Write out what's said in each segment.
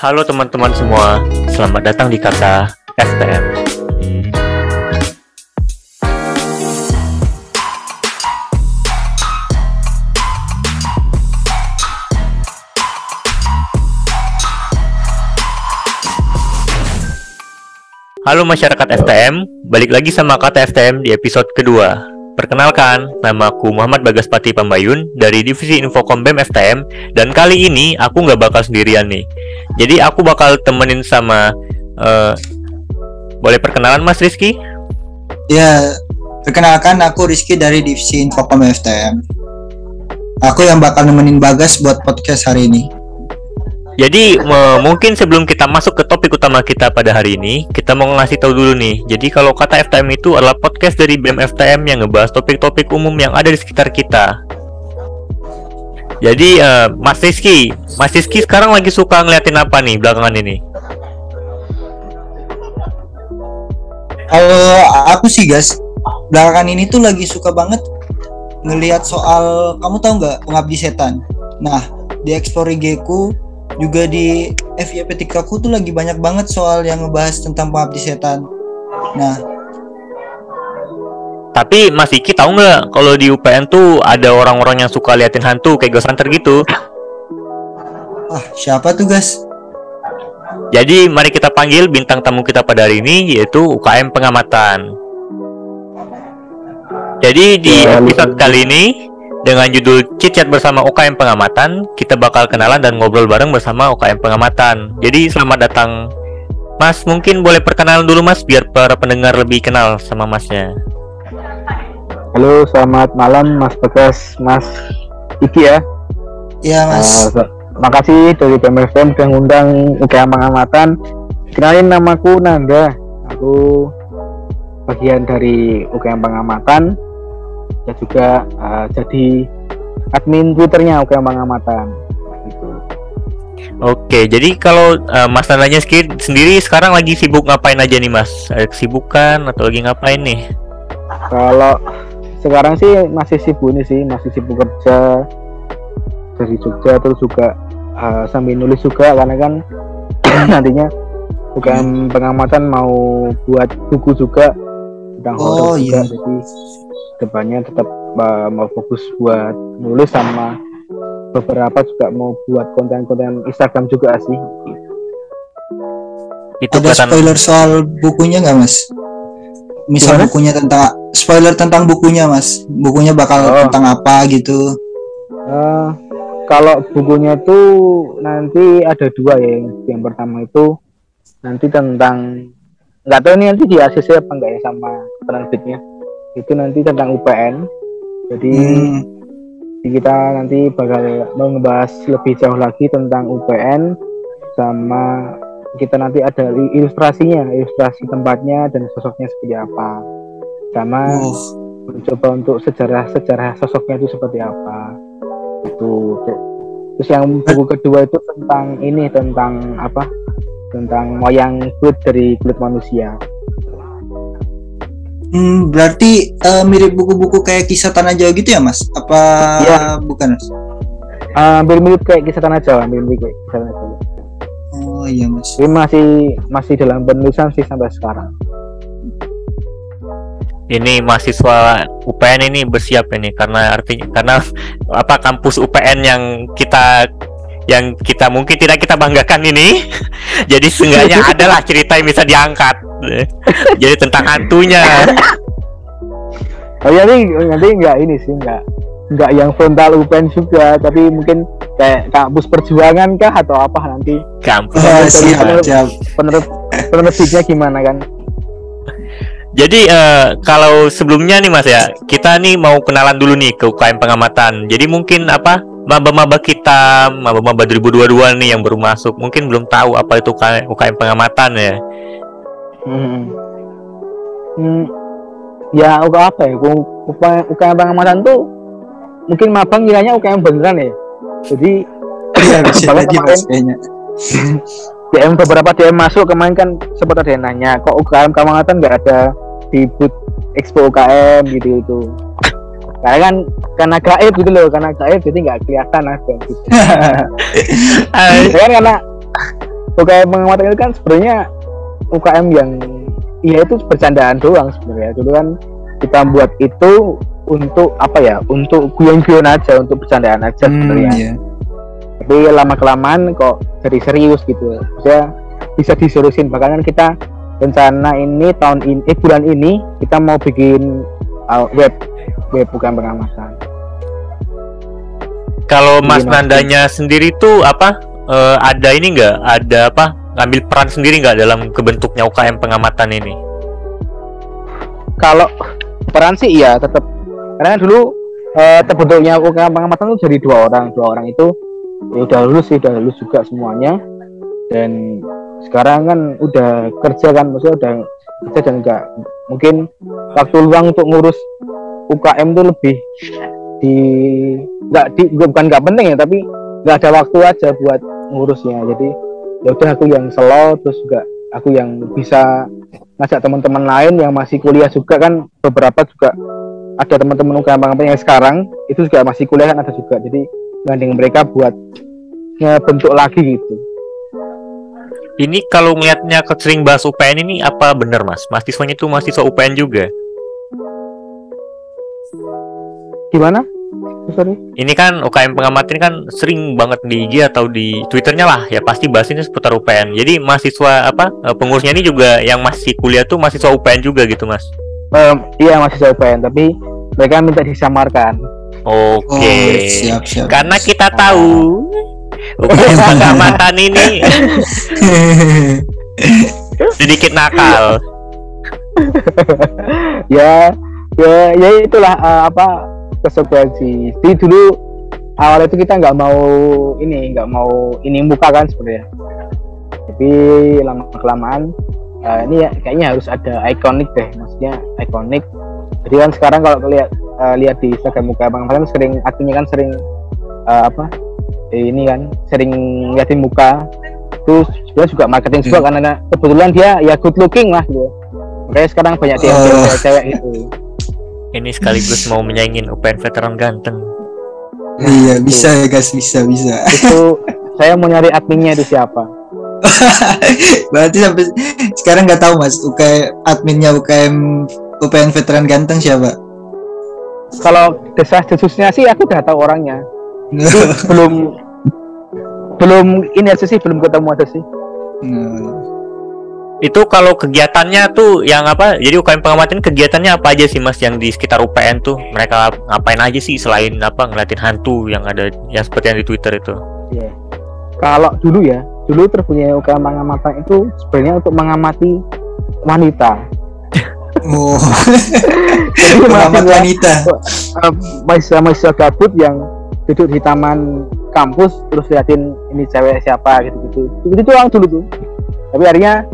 Halo teman-teman semua, selamat datang di Kata STM. Halo masyarakat STM, balik lagi sama Kata STM di episode kedua. Perkenalkan, nama aku Muhammad Bagaspati Pambayun dari Divisi Infokom BEM STM dan kali ini aku nggak bakal sendirian nih. Jadi aku bakal temenin sama uh, boleh perkenalan Mas Rizky? Ya, perkenalkan aku Rizky dari Divisi Infokom STM. Aku yang bakal nemenin Bagas buat podcast hari ini. Jadi mungkin sebelum kita masuk ke topik utama kita pada hari ini, kita mau ngasih tahu dulu nih. Jadi kalau kata FTM itu adalah podcast dari BEM FTM yang ngebahas topik-topik umum yang ada di sekitar kita. Jadi uh, Mas Rizky, Mas Rizky sekarang lagi suka ngeliatin apa nih belakangan ini? Kalau aku sih guys, belakangan ini tuh lagi suka banget ngelihat soal kamu tahu nggak pengabdi setan. Nah di Explore Geku juga di FYP Tikaku tuh lagi banyak banget soal yang ngebahas tentang pengabdi setan. Nah, tapi Mas Iki tahu nggak kalau di UPN tuh ada orang-orang yang suka liatin hantu kayak Ghost Hunter gitu? Ah, siapa tuh, guys? Jadi mari kita panggil bintang tamu kita pada hari ini yaitu UKM Pengamatan. Jadi di ya, episode kali ini dengan judul Cicat bersama UKM Pengamatan, kita bakal kenalan dan ngobrol bareng bersama UKM Pengamatan. Jadi selamat datang Mas, mungkin boleh perkenalan dulu Mas biar para pendengar lebih kenal sama Masnya. Halo, selamat malam Mas Bekas, Mas Iki ya. Iya Mas. Uh, makasih dari PMFM yang undang UKM Pengamatan. Kenalin namaku Nanda. Aku bagian dari UKM Pengamatan ya juga uh, jadi admin twitternya oke pengamatan gitu. Oke, jadi kalau uh, Mas Nandanya sendiri sekarang lagi sibuk ngapain aja nih Mas? Ada kesibukan atau lagi ngapain nih? Kalau sekarang sih masih sibuk nih sih, masih sibuk kerja dari Jogja terus juga uh, sambil nulis juga karena kan nantinya bukan pengamatan mau buat buku juga tentang oh, horor iya. juga jadi depannya tetap uh, mau fokus buat nulis sama beberapa juga mau buat konten-konten Instagram juga sih. Itu Ada spoiler soal bukunya nggak mas? Misal Gimana? bukunya tentang spoiler tentang bukunya mas, bukunya bakal oh. tentang apa gitu? Uh, kalau bukunya tuh nanti ada dua ya. Yang pertama itu nanti tentang nggak tahu ini nanti di ACC apa enggak ya sama penerbitnya itu nanti tentang UPN jadi hmm. kita nanti bakal mau ngebahas lebih jauh lagi tentang UPN sama kita nanti ada ilustrasinya ilustrasi tempatnya dan sosoknya seperti apa. Sama oh. mencoba untuk sejarah sejarah sosoknya itu seperti apa. Itu terus yang buku kedua itu tentang ini tentang apa? Tentang moyang kulit dari kulit manusia Hmm, berarti uh, mirip buku-buku kayak kisah tanah Jawa gitu ya, Mas? Apa ya. bukan, Mas? Uh, mirip kayak kisah tanah Jawa, mirip kayak kisah tanah Jawa. Oh iya, Mas. Ini masih masih dalam penulisan sih sampai sekarang. Ini mahasiswa UPN ini bersiap ini karena artinya karena apa kampus UPN yang kita yang kita mungkin tidak kita banggakan ini. Jadi seenggaknya adalah cerita yang bisa diangkat jadi tentang hantunya. Oh ya nih nanti nggak ini sih nggak nggak yang frontal UPN juga tapi mungkin kayak kampus perjuangan kah atau apa nanti? Kampus. Oh, siap, penerus penerbitnya gimana kan? Jadi uh, kalau sebelumnya nih mas ya kita nih mau kenalan dulu nih ke UKM pengamatan. Jadi mungkin apa? Maba-maba kita maba-maba 2022 nih yang baru masuk mungkin belum tahu apa itu UKM pengamatan ya Hmm. hmm. Ya UKM apa ya? UKM, pengamatan tuh mungkin mabang kiranya UKM beneran ya. Jadi ya, jadi mas kayaknya. DM beberapa DM masuk kemarin kan sempat ada yang nanya kok UKM pengamatan nggak ada di booth Expo UKM gitu itu karena kan karena gaib gitu loh karena gaib jadi nggak kelihatan ada gitu. kan karena UKM pengamatan itu kan sebenarnya UKM yang ya itu bercandaan doang sebenarnya dulu kan kita buat itu untuk apa ya untuk guyon-guyon aja untuk bercandaan aja Hmm, sebenarnya iya. tapi lama kelamaan kok jadi serius gitu ya bisa diseriusin bahkan kan kita rencana ini tahun ini eh bulan ini kita mau bikin uh, web web bukan pengamatan Kalau Mas Iya. Nandanya sendiri tuh apa? eh, ada ini nggak? Ada apa? Ngambil peran sendiri nggak dalam kebentuknya UKM pengamatan ini? kalau peran sih iya tetap karena kan dulu eh, terbentuknya UKM pengamatan itu jadi dua orang. Dua orang itu ya udah lulus sih udah lulus juga semuanya. Dan sekarang kan udah kerja kan maksudnya udah kerja dan enggak mungkin waktu luang untuk ngurus UKM itu lebih di nggak di bukan nggak penting ya tapi nggak ada waktu aja buat ngurusnya. Jadi ya udah aku yang slow terus juga aku yang bisa ngajak teman-teman lain yang masih kuliah juga kan beberapa juga ada teman-teman UKM yang sekarang itu juga masih kuliah kan ada juga jadi gandeng mereka buat ngebentuk lagi gitu Ini kalau ngelihatnya ke sering bahas UPN ini apa bener Mas? Mahasiswanya tuh mahasiswa UPN juga. gimana sorry Ini kan UKM pengamatan kan sering banget di IG atau di Twitternya lah ya pasti bahasinnya seputar UPN. Jadi mahasiswa apa eh, pengurusnya ini juga yang masih kuliah tuh mahasiswa UPN juga gitu Mas. Em, iya masih saya UPN tapi mereka minta disamarkan Oke. Oh, siap siap. Karena kita tahu UKM pengamatan ini sedikit nakal. ya ya ya itulah eh, apa konsekuensi. Jadi dulu awal itu kita nggak mau ini nggak mau ini muka kan sebenarnya. Tapi lama kelamaan eh, ini ya kayaknya harus ada ikonik deh maksudnya ikonik. Jadi kan sekarang kalau lihat eh, lihat di Instagram muka bang kan sering artinya kan sering eh, apa ini kan sering liatin muka. Terus dia juga marketing juga Hmm. karena kebetulan dia ya good looking lah gitu. Makanya sekarang banyak dia Oh. cewek-cewek itu Ini sekaligus mau menyaingin UPN veteran ganteng. Iya bisa ya guys bisa bisa. itu saya mau nyari adminnya itu siapa Berarti sampai sekarang nggak tahu mas UKM adminnya UKM UPN veteran ganteng siapa? kalau desa desusnya sih aku udah tahu orangnya belum belum ini aja sih belum ketemu aja sih Hmm. Itu kalau kegiatannya tuh yang apa? Jadi UKM pengamatan kegiatannya apa aja sih Mas yang di sekitar UPN tuh? Mereka ngapain aja sih selain apa ngeliatin hantu yang ada yang seperti yang di Twitter itu? Iya. kalau dulu ya dulu terpunya UKM pengamatan itu sebenarnya untuk mengamati wanita Oh, jadi pengamat wanita. eh, mahasiswa-mahasiswa gabut yang duduk di taman kampus terus liatin ini cewek siapa gitu-gitu itu doang dulu tuh tapi akhirnya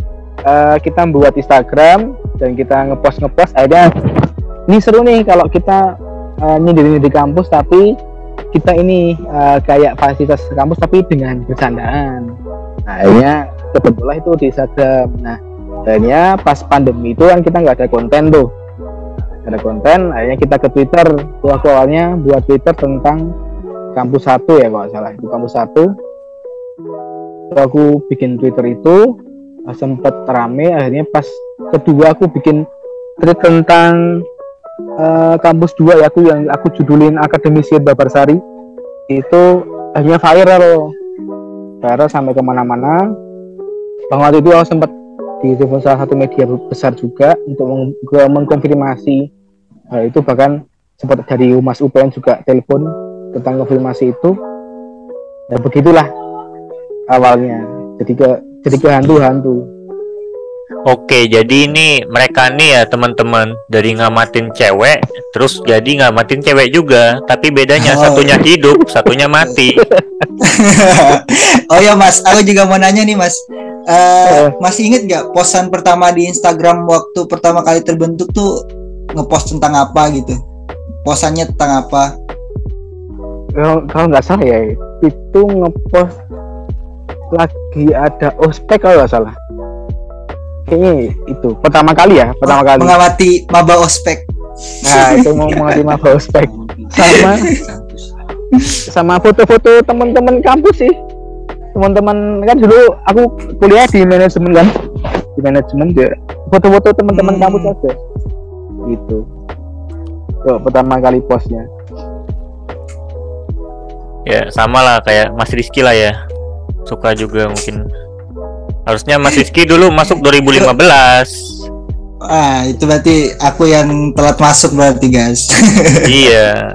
eh, kita buat Instagram dan kita ngepost ngepost. Akhirnya ini seru nih kalau kita eh, nyindirin di kampus tapi kita ini eh, kayak fasilitas kampus tapi dengan bercandaan. Nah, akhirnya kebetulan itu di Instagram. Nah akhirnya pas pandemi itu kan kita nggak ada konten tuh. Ada konten akhirnya kita ke Twitter. Tuh aku awalnya buat Twitter tentang kampus satu ya kalau salah. Itu kampus satu. Aku bikin Twitter itu sempet rame. Akhirnya pas kedua aku bikin tweet tentang eh, kampus dua ya aku yang aku judulin akademisi Babarsari. Itu akhirnya viral. Viral sampai ke mana-mana. Bang waktu itu aku sempat di telepon salah satu media besar juga untuk meng- mengkonfirmasi. Hal itu bahkan sempat dari Humas UPN juga telepon tentang konfirmasi itu. Dan begitulah awalnya jadi ke jadi ke hantu-hantu Oke, jadi ini mereka nih ya teman-teman dari ngamatin cewek, terus jadi ngamatin cewek juga, tapi bedanya Oh. satunya hidup, satunya mati. oh ya mas, aku juga mau nanya nih mas. Eh, Eh. masih inget nggak posan pertama di Instagram waktu pertama kali terbentuk tuh ngepost tentang apa gitu? Posannya tentang apa? kalau nggak salah ya itu ngepost lagi ada ospek kalau nggak salah. Kayaknya itu pertama kali ya pertama kali. Mengamati maba ospek. nah itu mau menerima ospek. Sama sama foto-foto teman-teman kampus sih. Teman-teman kan dulu aku kuliah di manajemen kan? Di manajemen dia. Foto-foto teman-teman Hmm. kampus aja. Gitu. Tuh, pertama kali posnya. Ya sama lah kayak Mas Rizky lah ya. Suka juga mungkin. Harusnya Mas Rizky dulu masuk 2015. Ah, itu berarti aku yang telat masuk berarti, guys. iya.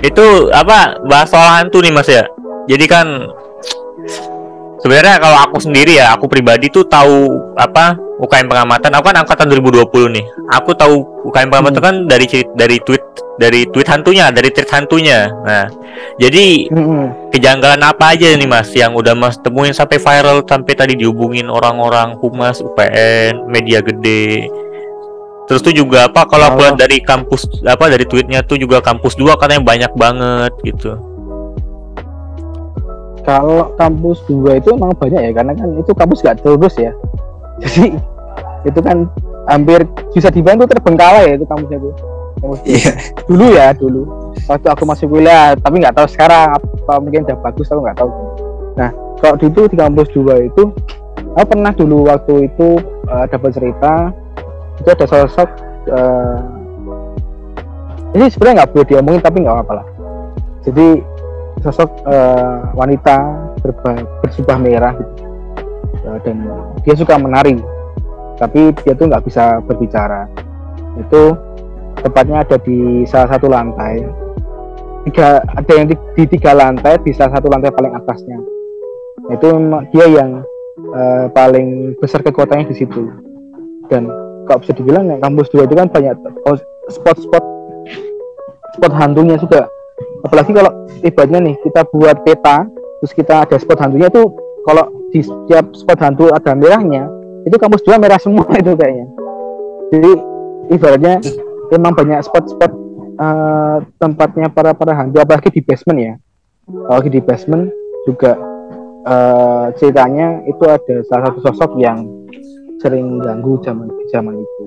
Itu apa bahas soal hantu nih Mas ya. Jadi kan sebenarnya kalau aku sendiri ya, aku pribadi tuh tahu apa UKM pengamatan. Aku kan angkatan 2020 nih. Aku tahu UKM pengamatan kan dari dari tweet dari tweet hantunya, dari tweet hantunya. Nah, jadi kejanggalan apa aja nih mas yang udah mas temuin sampai viral sampai tadi dihubungin orang-orang humas UPN media gede terus tuh juga apa kalau Oh. dari kampus apa dari tweetnya tuh juga kampus 2 katanya banyak banget gitu kalau kampus dua itu emang banyak ya karena kan itu kampus gak terus ya jadi itu kan hampir bisa dibilang itu terbengkalai ya itu kampusnya dua. Iya. dulu ya dulu waktu aku masih kuliah tapi nggak tahu sekarang apa mungkin udah bagus aku nggak tahu nah kalau itu di kampus dua itu aku pernah dulu waktu itu eh, dapat cerita itu ada sosok eh, ini sebenarnya nggak boleh diomongin tapi nggak apa-apa lah jadi sosok eh, wanita bersubah merah gitu. Eh, dan dia suka menari tapi dia tuh nggak bisa berbicara itu tepatnya ada di salah satu lantai. Tiga ada yang di, di tiga lantai di salah satu lantai paling atasnya. Itu dia yang eh, paling besar kekuatannya di situ. Dan kalau bisa dibilang yang kampus dua itu kan banyak oh, spot-spot spot hantunya juga. Apalagi kalau ibaratnya nih kita buat peta terus kita ada spot hantunya itu kalau di setiap spot hantu ada merahnya itu kampus dua merah semua itu kayaknya. Jadi ibaratnya emang banyak spot-spot eh, tempatnya para para hantu apalagi di basement ya. Apalagi di basement juga eh, ceritanya itu ada salah satu sosok yang sering ganggu zaman zaman itu.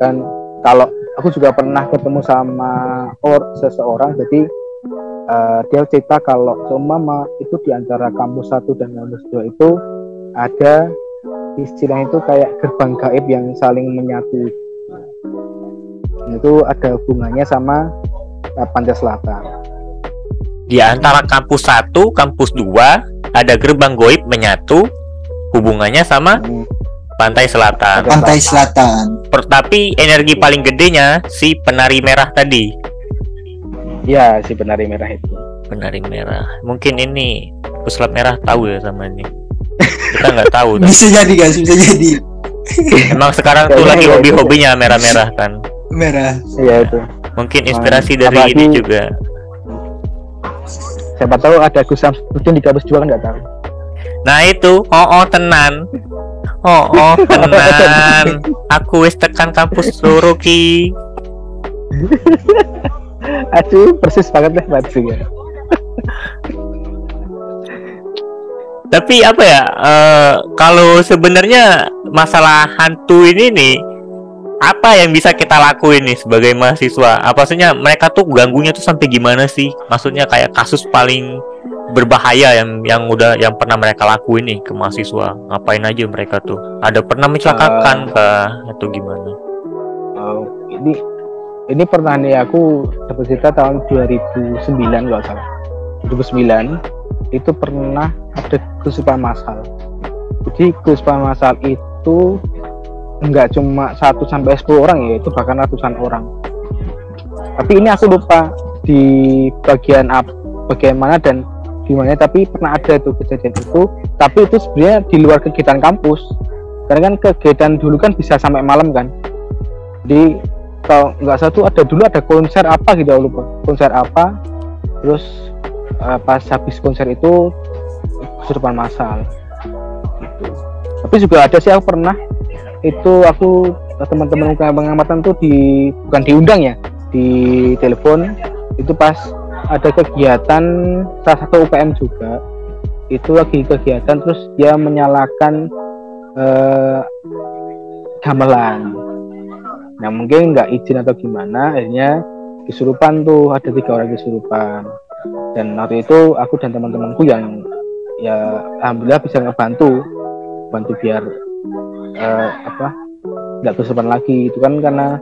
Dan kalau aku juga pernah ketemu sama or seseorang jadi eh, dia cerita kalau seumpama itu di antara kampus satu dan kampus dua itu ada istilah itu kayak gerbang gaib yang saling menyatu itu ada hubungannya sama eh, pantai selatan. Di antara kampus 1 kampus 2 ada gerbang goib menyatu hubungannya sama Hmm, pantai selatan. Pantai Selatan. Per- tapi energi paling gedenya si penari merah tadi. Ya si penari merah itu. Penari merah. Mungkin ini pesulap merah tahu ya sama ini. Kita nggak tahu Bisa jadi, guys, bisa jadi. emang sekarang tuh lagi hobi-hobinya merah-merah kan Merah. iya itu. Mungkin inspirasi Ah, dari apalagi- ini juga. Siapa tahu ada Gus Samsudin di kampus dua kan nggak tahu. Nah itu. Oh oh tenan. Oh oh tenan. Aku wis tekan kampus loro ki. Aduh persis banget deh berarti ya tapi apa ya eh, kalau sebenarnya masalah hantu ini nih apa yang bisa kita lakuin nih sebagai mahasiswa? Apa maksudnya mereka tuh ganggunya tuh sampai gimana sih? Maksudnya kayak kasus paling berbahaya yang yang udah yang pernah mereka lakuin nih ke mahasiswa. Ngapain aja mereka tuh? Ada pernah mencelakakan kah? Atau gimana? Oh, ini ini pernah nih aku dapat cerita tahun 2009 kalau salah. 2009 itu pernah ada kesusahan masal. Jadi kesusahan masal itu enggak cuma 1 sampai 10 orang ya itu bahkan ratusan orang. Tapi ini aku lupa di bagian apa bagian mana dan gimana tapi pernah ada itu kejadian itu. Tapi itu sebenarnya di luar kegiatan kampus. Karena kan kegiatan dulu kan bisa sampai malam kan. Jadi kalau nggak satu ada dulu ada konser apa gitu aku lupa. Konser apa terus eh, pas habis konser itu kesurupan massal. Gitu. tapi juga ada sih aku pernah itu aku eh, teman-teman pengamatan tuh di bukan diundang ya di telepon. Itu pas ada kegiatan salah satu UKM juga. Itu lagi kegiatan terus dia menyalakan eh, gamelan. Nah mungkin nggak izin atau gimana akhirnya kesurupan tuh ada tiga orang kesurupan. Dan waktu itu aku dan teman-temanku yang ya alhamdulillah bisa ngebantu bantu biar uh, apa nggak kesusahan lagi itu kan karena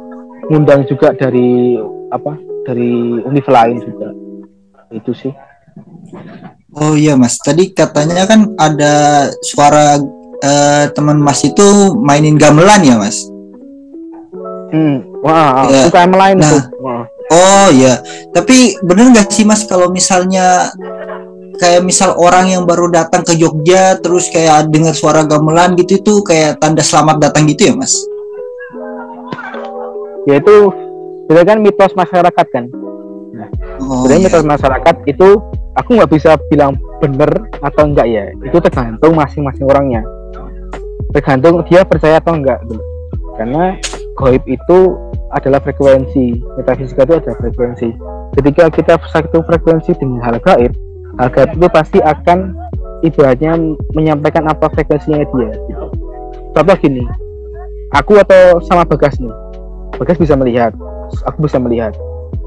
ngundang juga dari apa dari univ lain juga. Itu sih. Oh iya mas. Tadi katanya kan ada suara uh, teman mas itu mainin gamelan ya mas? Hmm. Wah ya. suka lain nah, tuh. Wah. oh iya. Tapi bener nggak sih mas kalau misalnya kayak misal orang yang baru datang ke Jogja terus kayak dengar suara gamelan gitu itu kayak tanda selamat datang gitu ya mas? Ya itu itu kan mitos masyarakat kan. Nah oh, iya. mitos masyarakat itu aku nggak bisa bilang benar atau enggak ya. Itu tergantung masing-masing orangnya. Tergantung dia percaya atau enggak karena goib itu adalah frekuensi. Metafisika itu adalah frekuensi. Ketika kita satu frekuensi dengan hal gaib gaib itu pasti akan ibaratnya menyampaikan apa frekuensinya dia gitu. contoh gini aku atau sama Bagas nih Bagas bisa melihat, aku bisa melihat.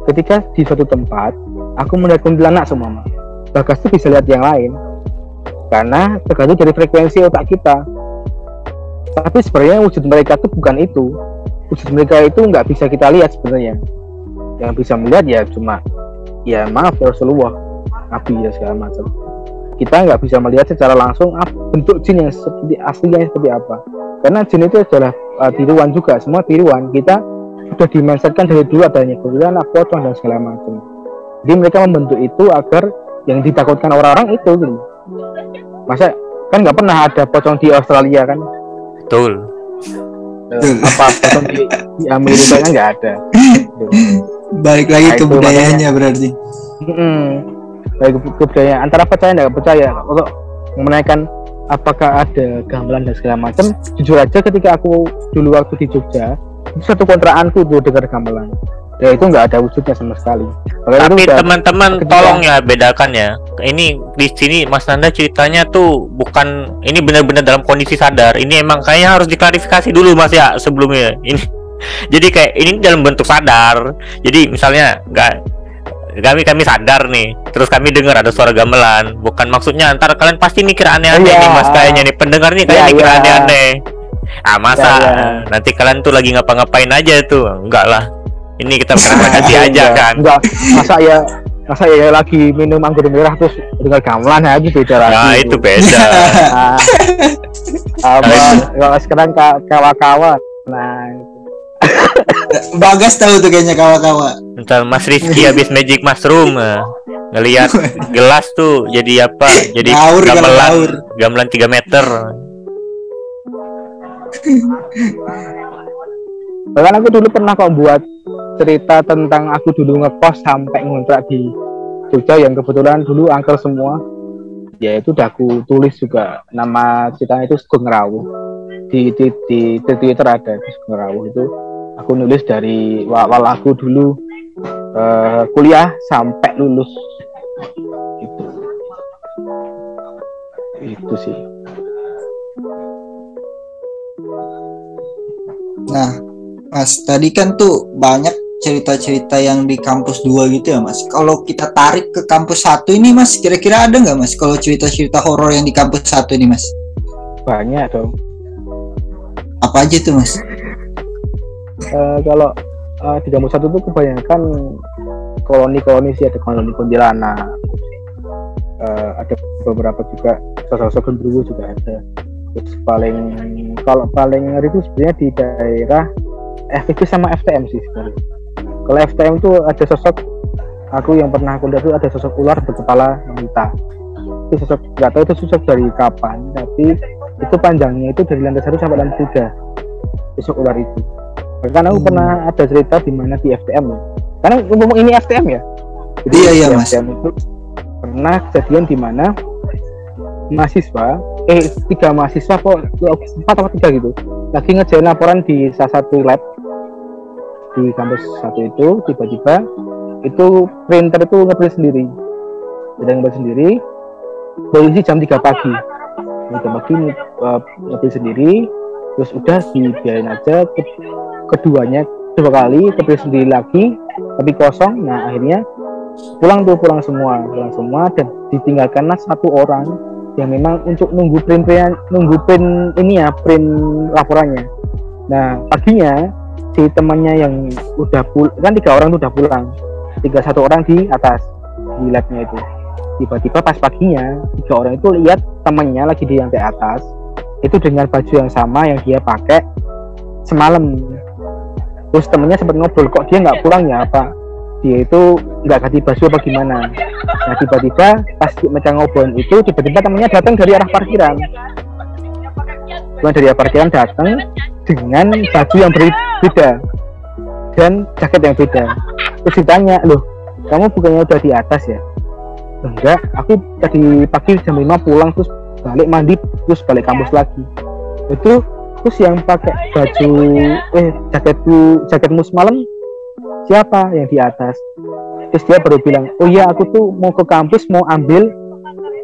Ketika di suatu tempat, aku melihat kuntilanak semua. Bagas tuh bisa lihat yang lain, karena tergantung dari frekuensi otak kita. Tapi sebenarnya wujud mereka itu bukan itu. Wujud mereka itu nggak bisa kita lihat sebenarnya. Yang bisa melihat ya cuma, ya maaf Rasulullah, Nabi ya segala macam. Kita nggak bisa melihat secara langsung bentuk jin yang seperti aslinya seperti apa. Karena jin itu adalah uh, tiruan juga, semua tiruan. Kita sudah dimensetkan dari dulu adanya anak pocong dan segala macam. Jadi mereka membentuk itu agar yang ditakutkan orang-orang itu gitu. Masa kan nggak pernah ada pocong di Australia kan? Betul. Eh, apa pocong di, di Amerika kan nggak ada. Balik lagi nah, ke budayanya berarti. Hmm, baik ke budaya antara percaya dan percaya. Untuk menaikkan apakah ada gamelan dan segala macam, jujur aja ketika aku dulu waktu di Jogja, itu satu kontraanku tuh dengar gamelan. Ya itu nggak ada wujudnya sama sekali. Makanya tapi teman-teman tolong ya bedakan ya. Ini di sini Mas Nanda ceritanya tuh bukan ini benar-benar dalam kondisi sadar. Ini emang kayaknya harus diklarifikasi dulu Mas ya sebelumnya. Ini jadi kayak ini dalam bentuk sadar. Jadi misalnya nggak kami kami sadar nih. Terus kami dengar ada suara gamelan. Bukan maksudnya antar kalian pasti mikir aneh-aneh iya. nih mas kayaknya nih. Pendengar nih kayak iya, mikir iya. aneh-aneh. Ah masa? Ya, ya. nanti kalian tuh lagi ngapa-ngapain aja tuh. Enggak lah. Ini kita kasih aja kan? Enggak. Masa ya masa ya lagi minum anggur merah terus dengar gamelan aja beda lagi. Nah itu beda. Nah, apa kalau sekarang kawa-kawa. Nah Bagas tahu tuh kayaknya kawa-kawa. Entar Mas Rizky habis magic mushroom uh, ngelihat gelas tuh jadi apa? Jadi gamelan, gamelan 3 meter. Bahkan aku dulu pernah kok buat cerita tentang aku dulu ngekos sampai ngontrak di Jogja yang kebetulan dulu angker semua. Ya itu udah aku tulis juga nama ceritanya itu Sugeng Rawuh. Di, di, di, di Twitter ada di Sugeng Rawuh itu aku nulis dari awal aku dulu uh, kuliah sampai lulus itu itu sih Nah, Mas, tadi kan tuh banyak cerita-cerita yang di kampus 2 gitu ya, Mas. Kalau kita tarik ke kampus satu ini, Mas, kira-kira ada nggak, Mas, kalau cerita-cerita horor yang di kampus satu ini, Mas? Banyak dong. Apa aja tuh, Mas? Uh, kalau uh, di kampus satu tuh kebanyakan koloni-koloni sih ada koloni kuntilanak. Uh, ada beberapa juga sosok-sosok genderuwo juga ada. Terus paling kalau paling ngeri itu sebenarnya di daerah FPK sama FTM sih sebenarnya. Kalau FTM itu ada sosok aku yang pernah aku lihat itu ada sosok ular berkepala wanita itu sosok nggak tahu itu sosok dari kapan tapi itu panjangnya itu dari lantai satu sampai lantai tiga sosok ular itu karena aku hmm. pernah ada cerita di mana di FTM karena ngomong ini FTM ya? Jadi iya iya mas. FTM itu pernah kejadian di mana mahasiswa eh tiga mahasiswa kok empat atau tiga gitu lagi ngerjain laporan di salah satu lab di kampus satu itu tiba-tiba itu printer itu ngeprint sendiri. Sedang ngeprint sendiri posisi jam 3 pagi. Jam pagi uh, ngeprint sendiri terus udah dibiarin aja ke, keduanya dua kali ngeprint sendiri lagi tapi kosong. Nah akhirnya pulang tuh pulang semua pulang semua dan ditinggalkanlah satu orang yang memang untuk nunggu print print nunggu print ini ya print laporannya. Nah paginya si temannya yang udah pul kan tiga orang tuh udah pulang. Tiga satu orang di atas di labnya itu. Tiba-tiba pas paginya tiga orang itu lihat temannya lagi di lantai atas itu dengan baju yang sama yang dia pakai semalam terus temennya sempat ngobrol kok dia nggak pulang ya apa dia itu nggak ganti baju apa gimana? Nah tiba-tiba pas mereka ngobrol itu tiba-tiba temennya datang dari arah parkiran. Bukan dari arah parkiran datang dengan baju yang berbeda dan jaket yang beda. Terus ditanya loh kamu bukannya udah di atas ya? Enggak aku tadi pagi jam 5 pulang terus balik mandi terus balik kampus lagi. Itu terus yang pakai baju eh jaketku jaketmu semalam? Siapa yang di atas? Terus dia baru bilang oh iya aku tuh mau ke kampus mau ambil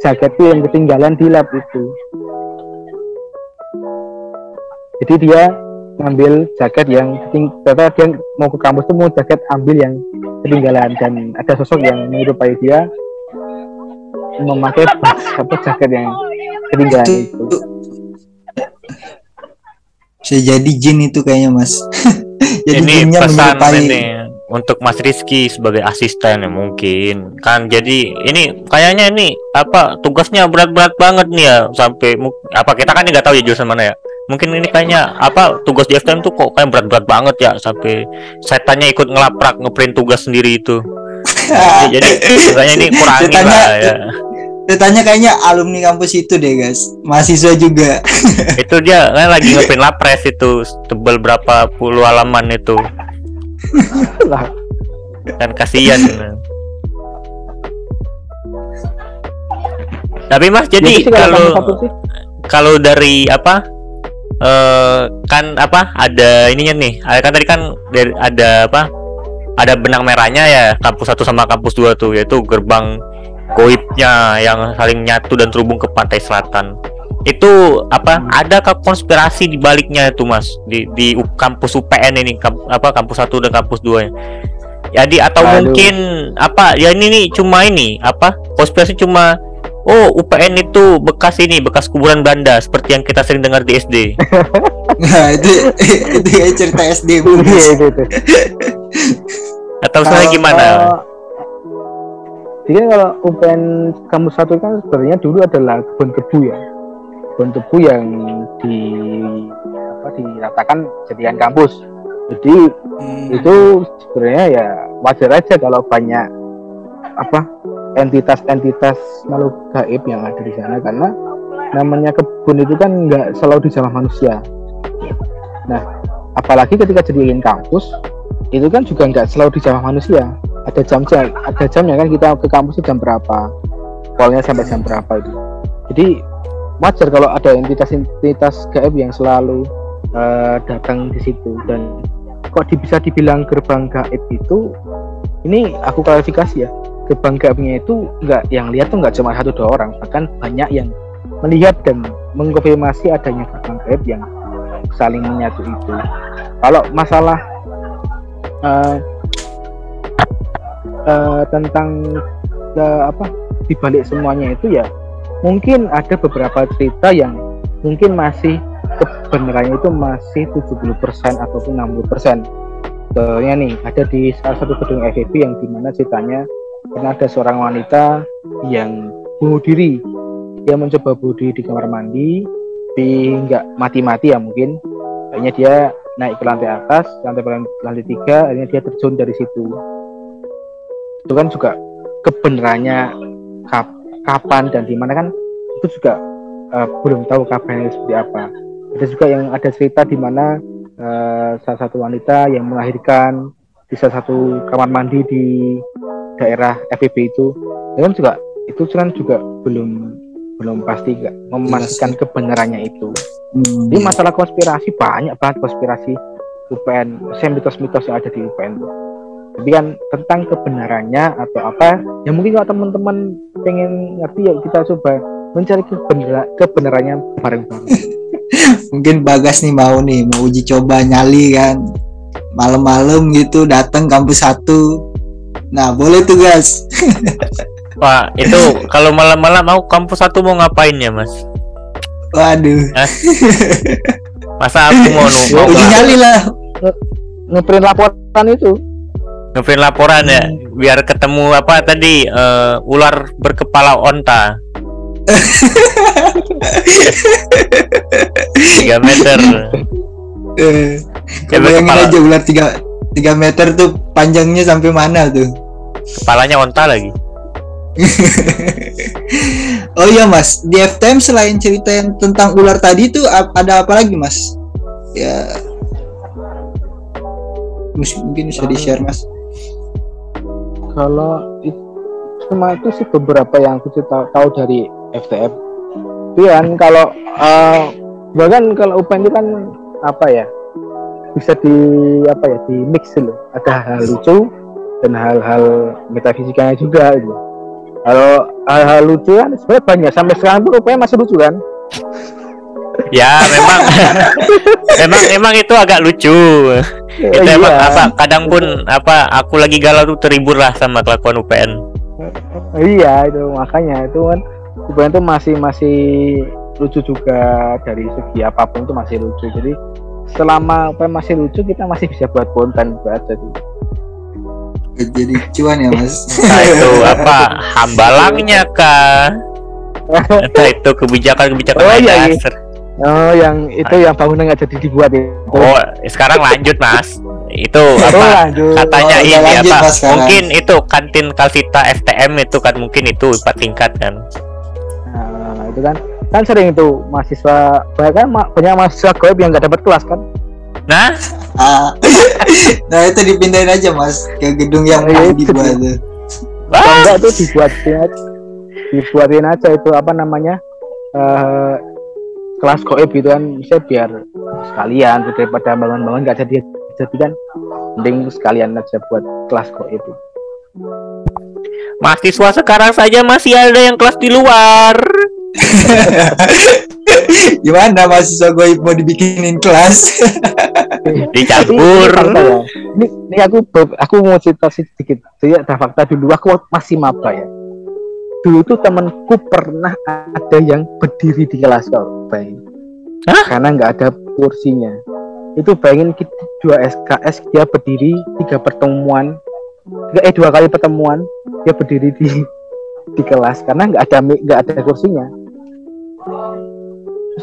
jaketku yang ketinggalan di lab itu. Jadi dia ngambil jaket yang ternyata dia mau ke kampus tuh mau jaket ambil yang ketinggalan dan ada sosok yang menyerupai dia memakai apa jaket yang ketinggalan itu bisa jadi jin itu kayaknya mas. Jadi ini jinnya pesan menyerupai ini untuk Mas Rizky sebagai asisten ya mungkin. Kan jadi ini kayaknya ini apa tugasnya berat-berat banget nih ya sampai apa kita kan nggak tahu ya jurusan mana ya. Mungkin ini kayaknya apa tugas di FTM tuh kok kayak berat-berat banget ya sampai setannya ikut ngelaprak ngeprint tugas sendiri itu. Ya, jadi kayaknya ini Setannya- lah ya Ceritanya kayaknya alumni kampus itu deh guys. Mahasiswa juga. Itu dia kan lagi ngeprint lapres itu. Tebel berapa puluh halaman itu. Kan kasihan. Tapi mas jadi kalau kalau dari apa eh kan apa ada ininya nih. Ada kan tadi kan ada apa ada benang merahnya ya kampus satu sama kampus dua tuh yaitu gerbang goibnya yang saling nyatu dan terhubung ke pantai selatan. Itu apa ada konspirasi di baliknya itu mas? Di di kampus UPN ini kamp- apa kampus satu dan kampus dua jadi atau Aduh. mungkin apa ya ini nih cuma ini apa konspirasi cuma oh UPN itu bekas ini bekas kuburan Belanda seperti yang kita sering dengar di SD nah itu itu cerita SD bu. Itu itu atau Kalau- gimana jadi kalau UPN kampus satu kan sebenarnya dulu adalah kebun kebu ya kebun kebu yang di apa diratakan jadikan kampus jadi Hmm, itu sebenarnya ya wajar aja kalau banyak apa entitas-entitas makhluk gaib yang ada di sana karena namanya kebun itu kan nggak selalu dijamah manusia. Nah, apalagi ketika jadiin kampus itu kan juga nggak selalu dijamah manusia. Ada jam-jam, ada jamnya kan kita ke kampus itu jam berapa, polnya sampai jam berapa itu. Jadi wajar kalau ada entitas-entitas gaib yang selalu eh, datang di situ. Dan kok bisa dibilang gerbang gaib itu ini aku klarifikasi ya gerbang gaibnya itu nggak yang lihat tuh nggak cuma satu dua orang. Bahkan banyak yang melihat dan mengkonfirmasi adanya gerbang gaib yang saling menyatu itu. Kalau masalah eh, eh, tentang eh, apa dibalik semuanya itu ya mungkin ada beberapa cerita yang mungkin masih kebenarannya itu masih 70% ataupun 60% Contohnya nih ada di salah satu gedung FEB yang di mana ceritanya pernah ada seorang wanita yang bunuh diri. Dia mencoba bunuh diri di kamar mandi tapi nggak mati-mati ya mungkin. Akhirnya dia naik ke lantai atas lantai lantai tiga akhirnya dia terjun dari situ itu kan juga kebenarannya kap- kapan dan di mana kan itu juga eh, belum tahu kabarnya seperti apa. Ada juga yang ada cerita di mana eh, salah satu wanita yang melahirkan di salah satu kamar mandi di daerah FEB itu. Itu kan juga itu kan juga belum belum pasti nggak memastikan kebenarannya itu. Hmm, jadi masalah konspirasi banyak banget konspirasi UPN mitos-mitos yang ada di UPN tuh tapi kan tentang kebenarannya atau apa ya mungkin kalau teman-teman pengen ngerti ya kita coba mencari kebenaran kebenarannya bareng-bareng mungkin bagas nih mau nih mau uji coba nyali kan malam-malam gitu datang kampus satu Nah, boleh tuh, Gas. Pak, itu kalau malam-malam mau kampus satu mau ngapain ya, Mas? Waduh. Masa aku mau nu mau Uji nyali lah. ngeprint laporan itu ngeprint laporan ya, biar ketemu apa tadi eh, ular berkepala onta. 3 meter. Eh, Ya, bayangin aja ular 3 3 meter tuh panjangnya sampai mana tuh? Kepalanya onta lagi. oh iya Mas, di FTM selain cerita yang tentang ular tadi tuh ada apa lagi Mas? Ya mungkin bisa di share Mas. Kalau itu cuma itu sih beberapa yang aku tahu, tahu dari FTM tapi kan kalau eh, bahkan kalau UPN itu kan apa ya bisa di apa ya di mix loh. Ada hal lucu dan hal-hal metafisikanya juga gitu. kalau hal-hal lucu kan sebenarnya banyak. Sampai sekarang pun UPN masih lucu kan Ya, memang memang emang itu agak lucu. Itu Eh, emang iya. apa kadang pun apa aku lagi galau tuh terhibur lah sama kelakuan UPN. iya itu makanya itu kan UPN itu masih masih lucu juga dari segi apa pun itu masih lucu jadi selama UPN masih lucu kita masih bisa buat konten buat tuh Jadi cuan ya Mas. Nah, itu apa hambalangnya kah? Atau itu kebijakan-kebijakan Oh, iya, iya. Oh yang itu yang bangunan nggak jadi dibuat itu Oh, sekarang lanjut, Mas. Itu Oh, apa? lanjut Katanya Oh, ini lanjut, apa? Mas, sekarang. Mungkin itu kantin Kalsita FTM itu kan mungkin itu empat tingkat kan. nah, itu kan kan sering itu mahasiswa banyak kan banyak mahasiswa goib yang nggak dapat kelas kan Nah, Ah. nah itu dipindahin aja Mas ke gedung yang Oh, mau iya, itu enggak tuh dibuatin dibuatin aja itu apa namanya eh kelas goib gitu kan bisa biar sekalian daripada bangun-bangun nggak jadi jadi kan mending sekalian aja buat kelas goib itu mahasiswa sekarang saja masih ada yang kelas di luar. Gimana mahasiswa gue mau dibikinin kelas? Dicampur. Tapi ini fakta ya. Ini, ini aku aku mau cerita sedikit. Jadi ada fakta dulu aku masih maba ya. Dulu tuh temanku pernah ada yang berdiri di kelas kau bayangin. Hah? Karena nggak ada kursinya. Itu bayangin kita dua SKS dia berdiri tiga pertemuan, tiga, eh dua kali pertemuan dia berdiri di di kelas karena nggak ada nggak ada kursinya.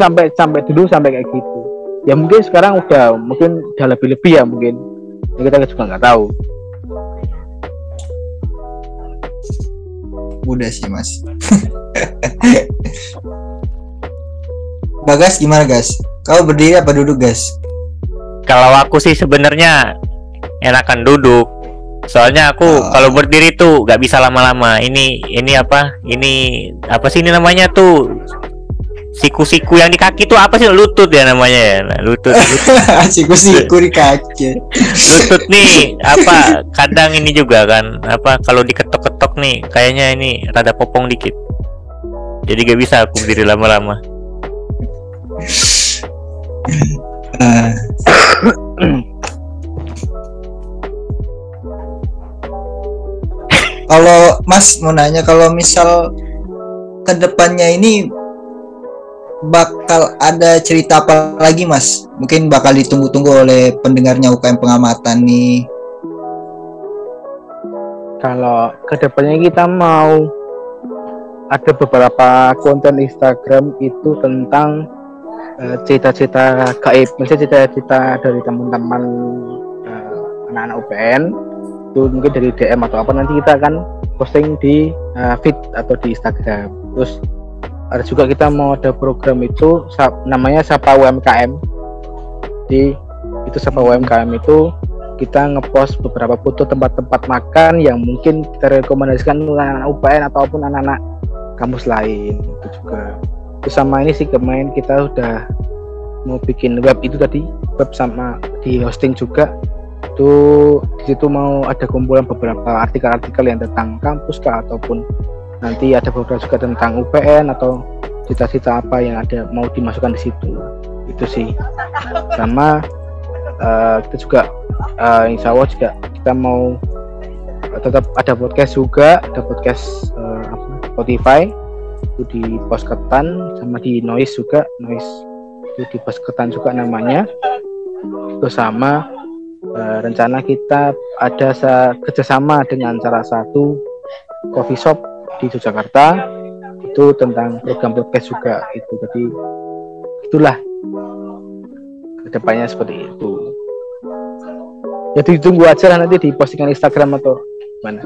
Sampai sampai dulu sampai kayak gitu ya mungkin sekarang udah mungkin udah lebih lebih ya mungkin ya, kita juga nggak tahu Udah sih Mas. Bagas gimana Gas? Kau berdiri apa duduk Gas? Kalau aku sih sebenarnya enakan duduk. Soalnya aku Oh. kalau berdiri tuh nggak bisa lama-lama. Ini ini apa? Ini apa sih ini namanya tuh? Siku-siku yang di kaki tuh apa sih lutut ya namanya ya? Nah, lutut, Siku-siku di kaki. lutut nih apa? Kadang ini juga kan apa? Kalau diketok-ketok nih kayaknya ini rada popong dikit. Jadi gak bisa aku berdiri lama-lama. Kalau Mas mau nanya kalau misal ke depannya ini bakal ada cerita apa lagi Mas? Mungkin bakal ditunggu-tunggu oleh pendengarnya UKM pengamatan nih. kalau ke depannya kita mau ada beberapa konten Instagram itu tentang eh, cerita-cerita gaib misalnya cerita-cerita dari teman-teman eh, anak-anak UPN itu mungkin dari DM atau apa nanti kita akan posting di eh, feed atau di Instagram terus ada juga kita mau ada program itu namanya Sapa UMKM di itu Sapa UMKM itu kita ngepost beberapa foto tempat-tempat makan yang mungkin kita rekomendasikan untuk anak-anak UPN ataupun anak-anak kampus lain itu juga. Terus sama ini sih kemarin kita udah mau bikin web itu tadi web sama di hosting juga. Itu di situ mau ada kumpulan beberapa artikel-artikel yang tentang kampus kah ataupun nanti ada beberapa juga tentang UPN atau cita-cita apa yang ada mau dimasukkan di situ. Itu sih. Sama eh, kita juga eh, insya Allah juga kita mau eh, tetap ada podcast juga ada podcast uh, Spotify. Itu di Posketan sama di Noise juga. Noise itu di Posketan juga namanya. Itu sama uh, rencana kita ada kerjasama dengan salah satu coffee shop di Yogyakarta itu tentang program podcast juga itu jadi itulah ke depannya seperti itu jadi ya, ditunggu aja lah nanti di postingan Instagram atau mana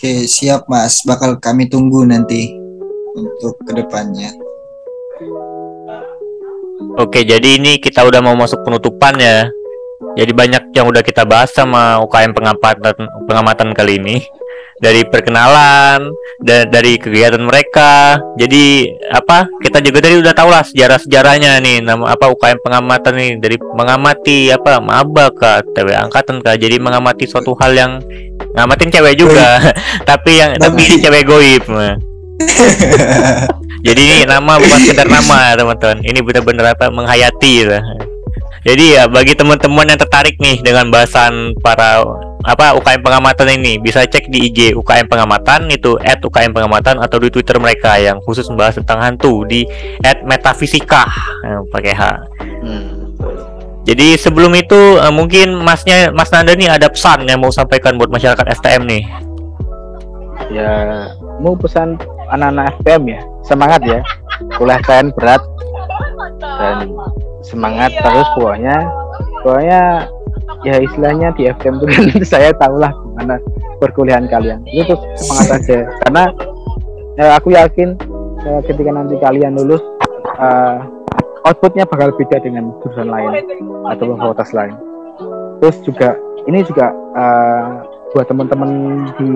Oke, siap Mas. Bakal kami tunggu nanti untuk ke depannya. Oke, jadi ini kita udah mau masuk penutupan ya. Jadi banyak yang udah kita bahas sama UKM pengamatan pengamatan kali ini dari perkenalan da dari kegiatan mereka. Jadi apa kita juga dari udah tahu lah sejarah sejarahnya nih. Nama apa UKM pengamatan nih. Dari mengamati apa maba ke TW angkatan kah. Jadi mengamati suatu hal yang ngamatin cewek juga. Tapi yang tapi ini cewek goib. Jadi ini nama bukan sekedar nama teman-teman. Ini benar-benar apa menghayati lah. Jadi ya bagi teman-teman yang tertarik nih dengan bahasan para apa UKM pengamatan ini bisa cek di IG UKM pengamatan itu at UKM pengamatan atau di Twitter mereka yang khusus membahas tentang hantu di at metafisika yang pakai H. Hmm. Jadi sebelum itu uh, mungkin Masnya Mas Nanda nih ada pesan yang mau sampaikan buat masyarakat STM nih. Ya mau pesan anak-anak STM ya semangat ya kuliah kalian berat dan semangat terus pokoknya pokoknya ya istilahnya di FM itu kan saya tahu lah gimana perkuliahan kalian. Itu tuh semangat aja. Karena ya, aku yakin ya, ketika nanti kalian lulus uh, outputnya bakal beda dengan jurusan lain atau fakultas lain. Terus juga ini juga uh, buat teman-teman di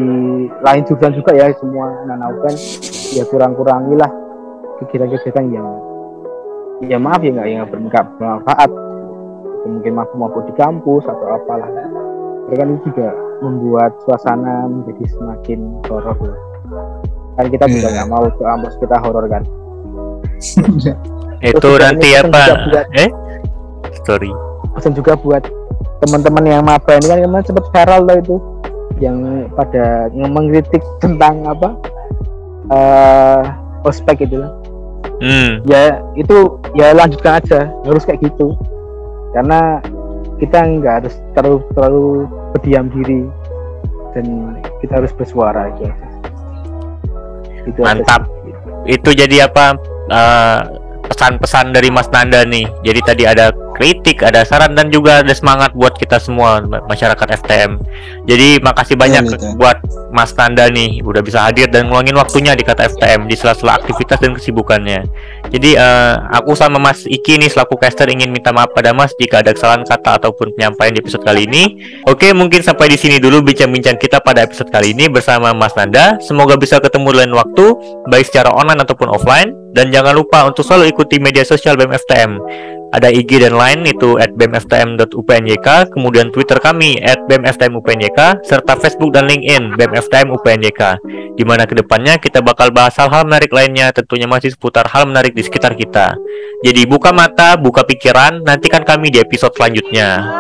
lain jurusan juga ya semua anak kan ya kurang-kurangilah kegiatan-kegiatan yang ya maaf ya nggak yang bermanfaat mungkin mampu mampu di kampus atau apalah. Mereka ini juga membuat suasana menjadi semakin horor. Kan kita juga iya. nggak mau ke kampus kita horor kan? Itu nanti apa? buat, eh? Story pesan juga buat teman-teman yang maba ini kan kemarin sempat viral loh itu. Yang pada mengkritik tentang apa? Uh, ospek itu. Hmm. ya itu ya lanjutkan aja. Harus kayak gitu karena kita nggak harus terlalu terlalu berdiam diri dan kita harus bersuara aja itu mantap. itu jadi apa uh, pesan-pesan dari Mas Nanda nih. Jadi tadi ada kritik, ada saran dan juga ada semangat buat kita semua masyarakat STM. Jadi makasih banyak ya, buat Mas Nanda nih udah bisa hadir dan ngeluangin waktunya di kata FTM di sela-sela aktivitas dan kesibukannya. Jadi uh, aku sama Mas Iki nih selaku caster ingin minta maaf pada Mas jika ada kesalahan kata ataupun penyampaian di episode kali ini. Oke, mungkin sampai di sini dulu bincang-bincang kita pada episode kali ini bersama Mas Nanda. Semoga bisa ketemu lain waktu baik secara online ataupun offline dan jangan lupa untuk selalu ikuti media sosial BMFTM. Ada IG dan lain itu at bmftm.upnyk, kemudian Twitter kami at bmftmupnyk, serta Facebook dan LinkedIn BMFTM UPNYK. Di mana ke depannya kita bakal bahas hal-hal menarik lainnya, tentunya masih seputar hal menarik di sekitar kita. Jadi buka mata, buka pikiran, nantikan kami di episode selanjutnya.